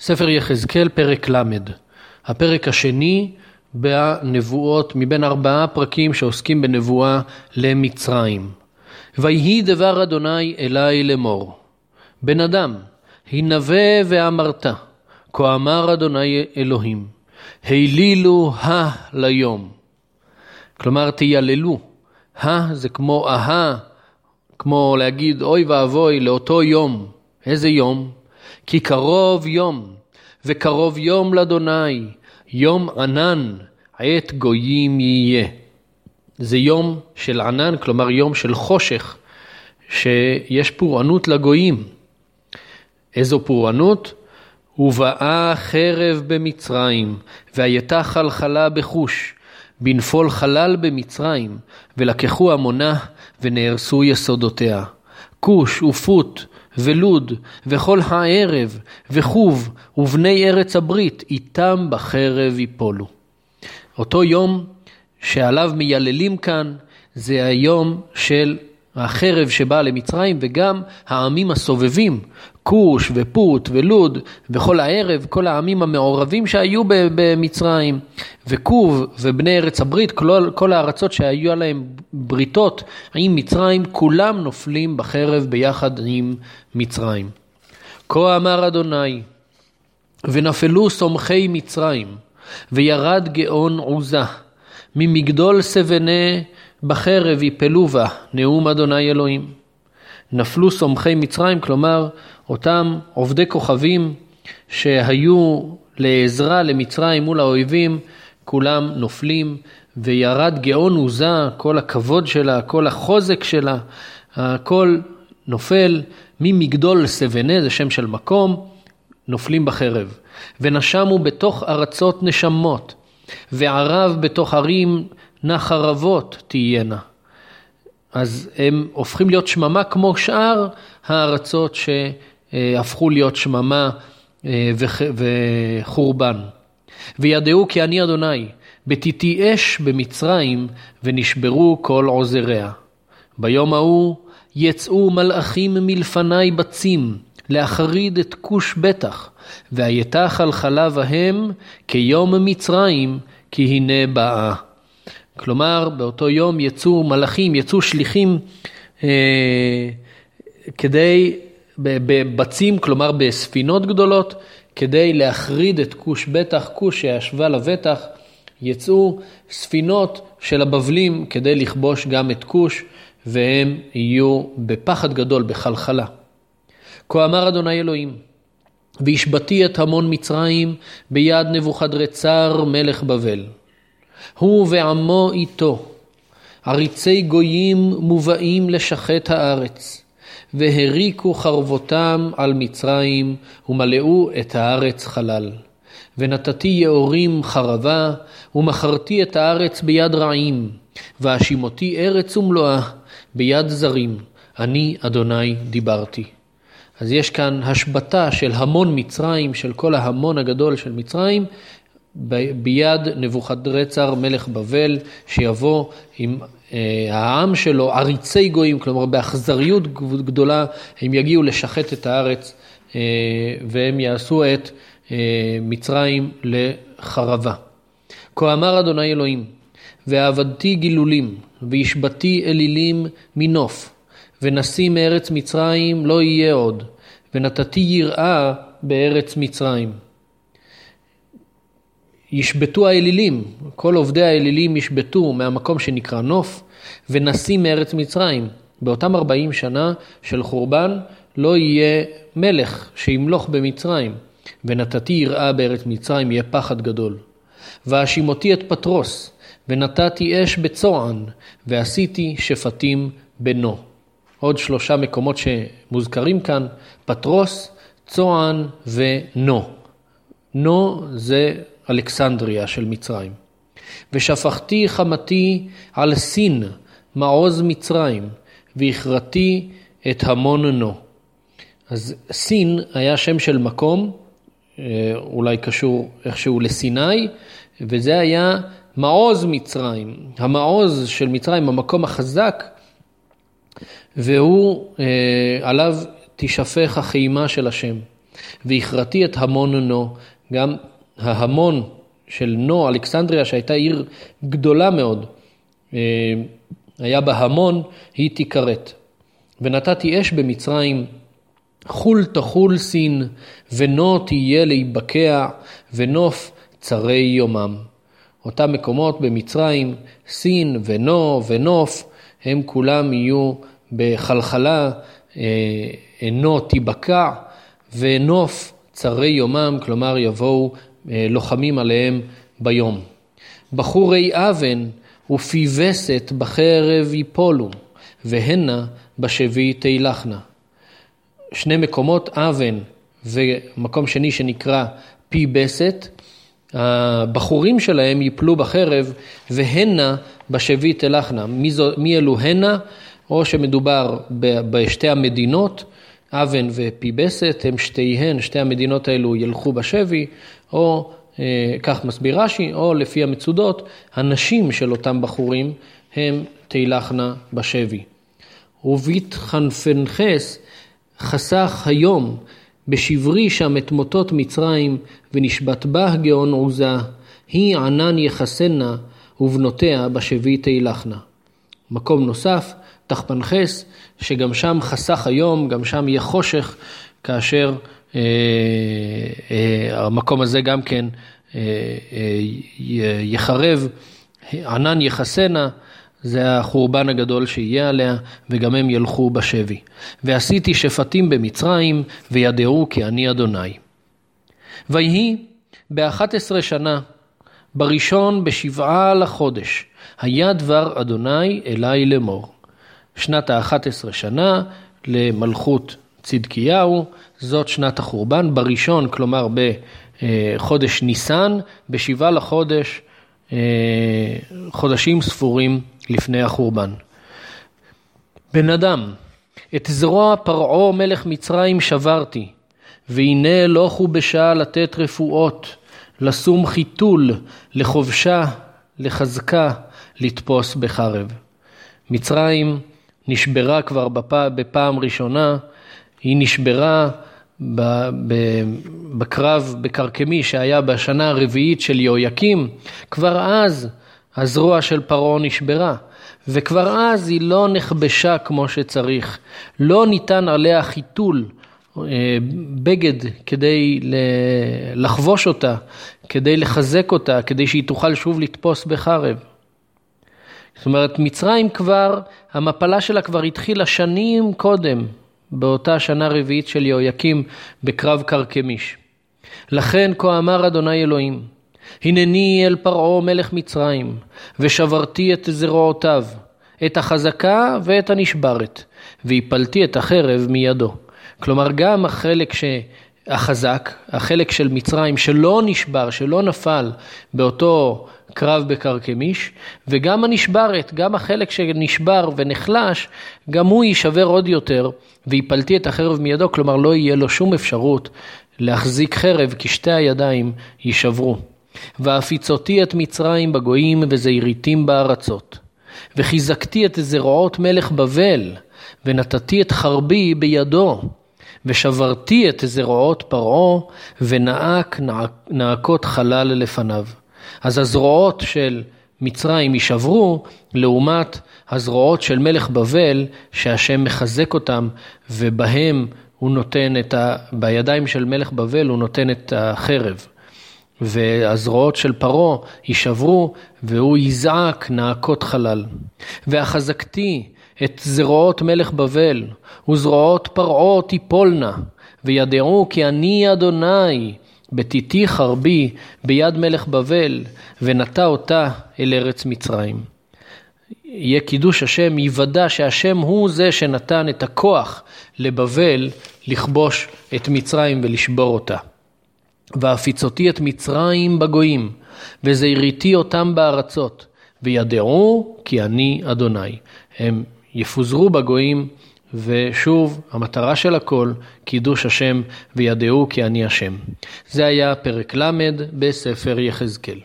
ספר יחזקאל, פרק ל', הפרק השני בנבואות, מבין ארבעה פרקים שעוסקים בנבואה למצרים. ויהי דבר אדוני אלי לאמור, בן אדם, הנבא ואמרת, כה אמר אדוני אלוהים, העלילו הא ליום. כלומר, תייללו. הא זה כמו אהה, כמו להגיד אוי ואבוי לאותו יום. איזה יום? כי קרוב יום, וקרוב יום לאדוני, יום ענן, עת גויים יהיה. זה יום של ענן, כלומר יום של חושך, שיש פורענות לגויים. איזו פורענות? ובאה חרב במצרים, והייתה חלחלה בחוש, בנפול חלל במצרים, ולקחו עמונה, ונהרסו יסודותיה. כוש ופוט ולוד, וכל הערב, וחוב, ובני ארץ הברית, איתם בחרב יפולו. אותו יום שעליו מייללים כאן, זה היום של החרב שבאה למצרים, וגם העמים הסובבים, כוש ופוט ולוד, וכל הערב, כל העמים המעורבים שהיו במצרים, וכוב ובני ארץ הברית, כל, כל הארצות שהיו עליהם בריתות עם מצרים, כולם נופלים בחרב ביחד עם מצרים. כה אמר אדוני, ונפלו סומכי מצרים, וירד גאון עוזה, ממגדול סבני בחרב יפלו בה, נאום אדוני אלוהים. נפלו סומכי מצרים, כלומר אותם עובדי כוכבים שהיו לעזרה למצרים מול האויבים, כולם נופלים, וירד גאון עוזה, כל הכבוד שלה, כל החוזק שלה, הכל נופל ממגדול סבנה, זה שם של מקום, נופלים בחרב. ונשמו בתוך ארצות נשמות, וערב בתוך ערים נחרבות תהיינה. אז הם הופכים להיות שממה כמו שאר הארצות שהפכו להיות שממה אה, וחורבן. וידעו כי אני אדוני, בתיתי אש במצרים, ונשברו כל עוזריה. ביום ההוא יצאו מלאכים מלפני בצים, להחריד את כוש בטח, והייתה חלחלה בהם כיום מצרים, כי הנה באה. כלומר, באותו יום יצאו מלאכים, יצאו שליחים אה, כדי, בבצים, כלומר בספינות גדולות, כדי להחריד את כוש בטח, כוש שישבה לבטח, יצאו ספינות של הבבלים כדי לכבוש גם את כוש, והם יהיו בפחד גדול, בחלחלה. כה אמר אדוני אלוהים, והשבתי את המון מצרים ביד נבוכדרצר מלך בבל. הוא ועמו איתו, עריצי גויים מובאים לשחט הארץ, והריקו חרבותם על מצרים, ומלאו את הארץ חלל. ונתתי יאורים חרבה, ומכרתי את הארץ ביד רעים, והשימותי ארץ ומלואה ביד זרים, אני אדוני דיברתי. אז יש כאן השבתה של המון מצרים, של כל ההמון הגדול של מצרים, ביד נבוכדרצר מלך בבל, שיבוא עם אה, העם שלו, עריצי גויים, כלומר באכזריות גדולה, הם יגיעו לשחט את הארץ אה, והם יעשו את אה, מצרים לחרבה. כה אמר אדוני אלוהים, ועבדתי גילולים, והשבתי אלילים מנוף, ונשיא מארץ מצרים לא יהיה עוד, ונתתי יראה בארץ מצרים. ישבתו האלילים, כל עובדי האלילים ישבתו מהמקום שנקרא נוף, ונשיא מארץ מצרים. באותם 40 שנה של חורבן לא יהיה מלך שימלוך במצרים, ונתתי יראה בארץ מצרים, יהיה פחד גדול. והשימותי את פטרוס, ונתתי אש בצוען, ועשיתי שפטים בנו. עוד שלושה מקומות שמוזכרים כאן, פטרוס, צוען ונו. נו זה אלכסנדריה של מצרים. ושפכתי חמתי על סין, מעוז מצרים, והכרתי את המון נו. אז סין היה שם של מקום, אה, אולי קשור איכשהו לסיני, וזה היה מעוז מצרים, המעוז של מצרים, המקום החזק, והוא, אה, עליו תשפך החימה של השם. והכרתי את המון נו, גם ההמון של נו, אלכסנדריה, שהייתה עיר גדולה מאוד, אה, היה בה המון, היא תיכרת. ונתתי אש במצרים, חול תחול סין, ונו תהיה להיבקע, ונוף צרי יומם. אותם מקומות במצרים, סין ונו ונוף, הם כולם יהיו בחלחלה, אה, נו תיבקע, ונוף צרי יומם, כלומר יבואו אה, לוחמים עליהם ביום. בחורי אבן ופיווסת בחרב יפולו, והנה בשבי תילחנה. שני מקומות אבן ומקום שני שנקרא פי בסת, הבחורים שלהם יפלו בחרב והנה בשבי תלכנה. מי, מי אלו הנה? או שמדובר בשתי המדינות, אבן ופי בסת, הם שתיהן, שתי המדינות האלו ילכו בשבי, או אה, כך מסביר רש"י, או לפי המצודות, הנשים של אותם בחורים הם תילחנה בשבי. ובית חנפנחס חסך היום בשברי שם את מוטות מצרים, ונשבת בה גאון עוזה, היא ענן יחסנה, ובנותיה בשבי תילחנה. מקום נוסף, תחפנחס, שגם שם חסך היום, גם שם יהיה חושך, כאשר אה, אה, המקום הזה גם כן אה, אה, יחרב, ענן יחסנה, זה החורבן הגדול שיהיה עליה, וגם הם ילכו בשבי. ועשיתי שפטים במצרים, וידעו כי אני אדוני. ויהי באחת עשרה שנה, בראשון בשבעה לחודש, היה דבר אדוני אלי לאמור. שנת האחת עשרה שנה למלכות צדקיהו, זאת שנת החורבן, בראשון, כלומר בחודש ניסן, בשבעה לחודש, אה, חודשים ספורים לפני החורבן. בן אדם, את זרוע פרעה מלך מצרים שברתי, והנה הלוכו בשעה לתת רפואות, לשום חיתול, לכובשה, לחזקה, לתפוס בחרב. מצרים נשברה כבר בפעם ראשונה, היא נשברה בקרב בקרקמי שהיה בשנה הרביעית של יהויקים, כבר אז הזרוע של פרעה נשברה, וכבר אז היא לא נכבשה כמו שצריך. לא ניתן עליה חיתול, אה, בגד כדי לחבוש אותה, כדי לחזק אותה, כדי שהיא תוכל שוב לתפוס בחרב. זאת אומרת, מצרים כבר, המפלה שלה כבר התחילה שנים קודם, באותה שנה רביעית של יהויקים בקרב קרקמיש. לכן כה אמר אדוני אלוהים, הנני אל פרעה מלך מצרים, ושברתי את זרועותיו, את החזקה ואת הנשברת, והפלתי את החרב מידו. כלומר, גם החלק ש... החזק, החלק של מצרים שלא נשבר, שלא נפל באותו קרב בקרקמיש, וגם הנשברת, גם החלק שנשבר ונחלש, גם הוא יישבר עוד יותר, ויפלתי את החרב מידו, כלומר לא יהיה לו שום אפשרות להחזיק חרב, כי שתי הידיים יישברו. והפיצותי את מצרים בגויים וזעיריתים בארצות. וחיזקתי את זרועות מלך בבל, ונתתי את חרבי בידו. ושברתי את זרועות פרעה, ונאק נאקות חלל לפניו. אז הזרועות של מצרים יישברו, לעומת הזרועות של מלך בבל, שהשם מחזק אותם, ובהם הוא נותן את ה... בידיים של מלך בבל הוא נותן את החרב. והזרועות של פרעה יישברו, והוא יזעק נאקות חלל. והחזקתי את זרועות מלך בבל, וזרועות פרעה תיפולנה, וידעו כי אני אדוני, בתיתי חרבי ביד מלך בבל, ונטע אותה אל ארץ מצרים. יהיה קידוש השם, יוודע שהשם הוא זה שנתן את הכוח לבבל לכבוש את מצרים ולשבור אותה. והפיצותי את מצרים בגויים, וזהיריתי אותם בארצות, וידעו כי אני אדוני. הם יפוזרו בגויים, ושוב, המטרה של הכל, קידוש השם, וידעו כי אני השם. זה היה פרק ל' בספר יחזקאל.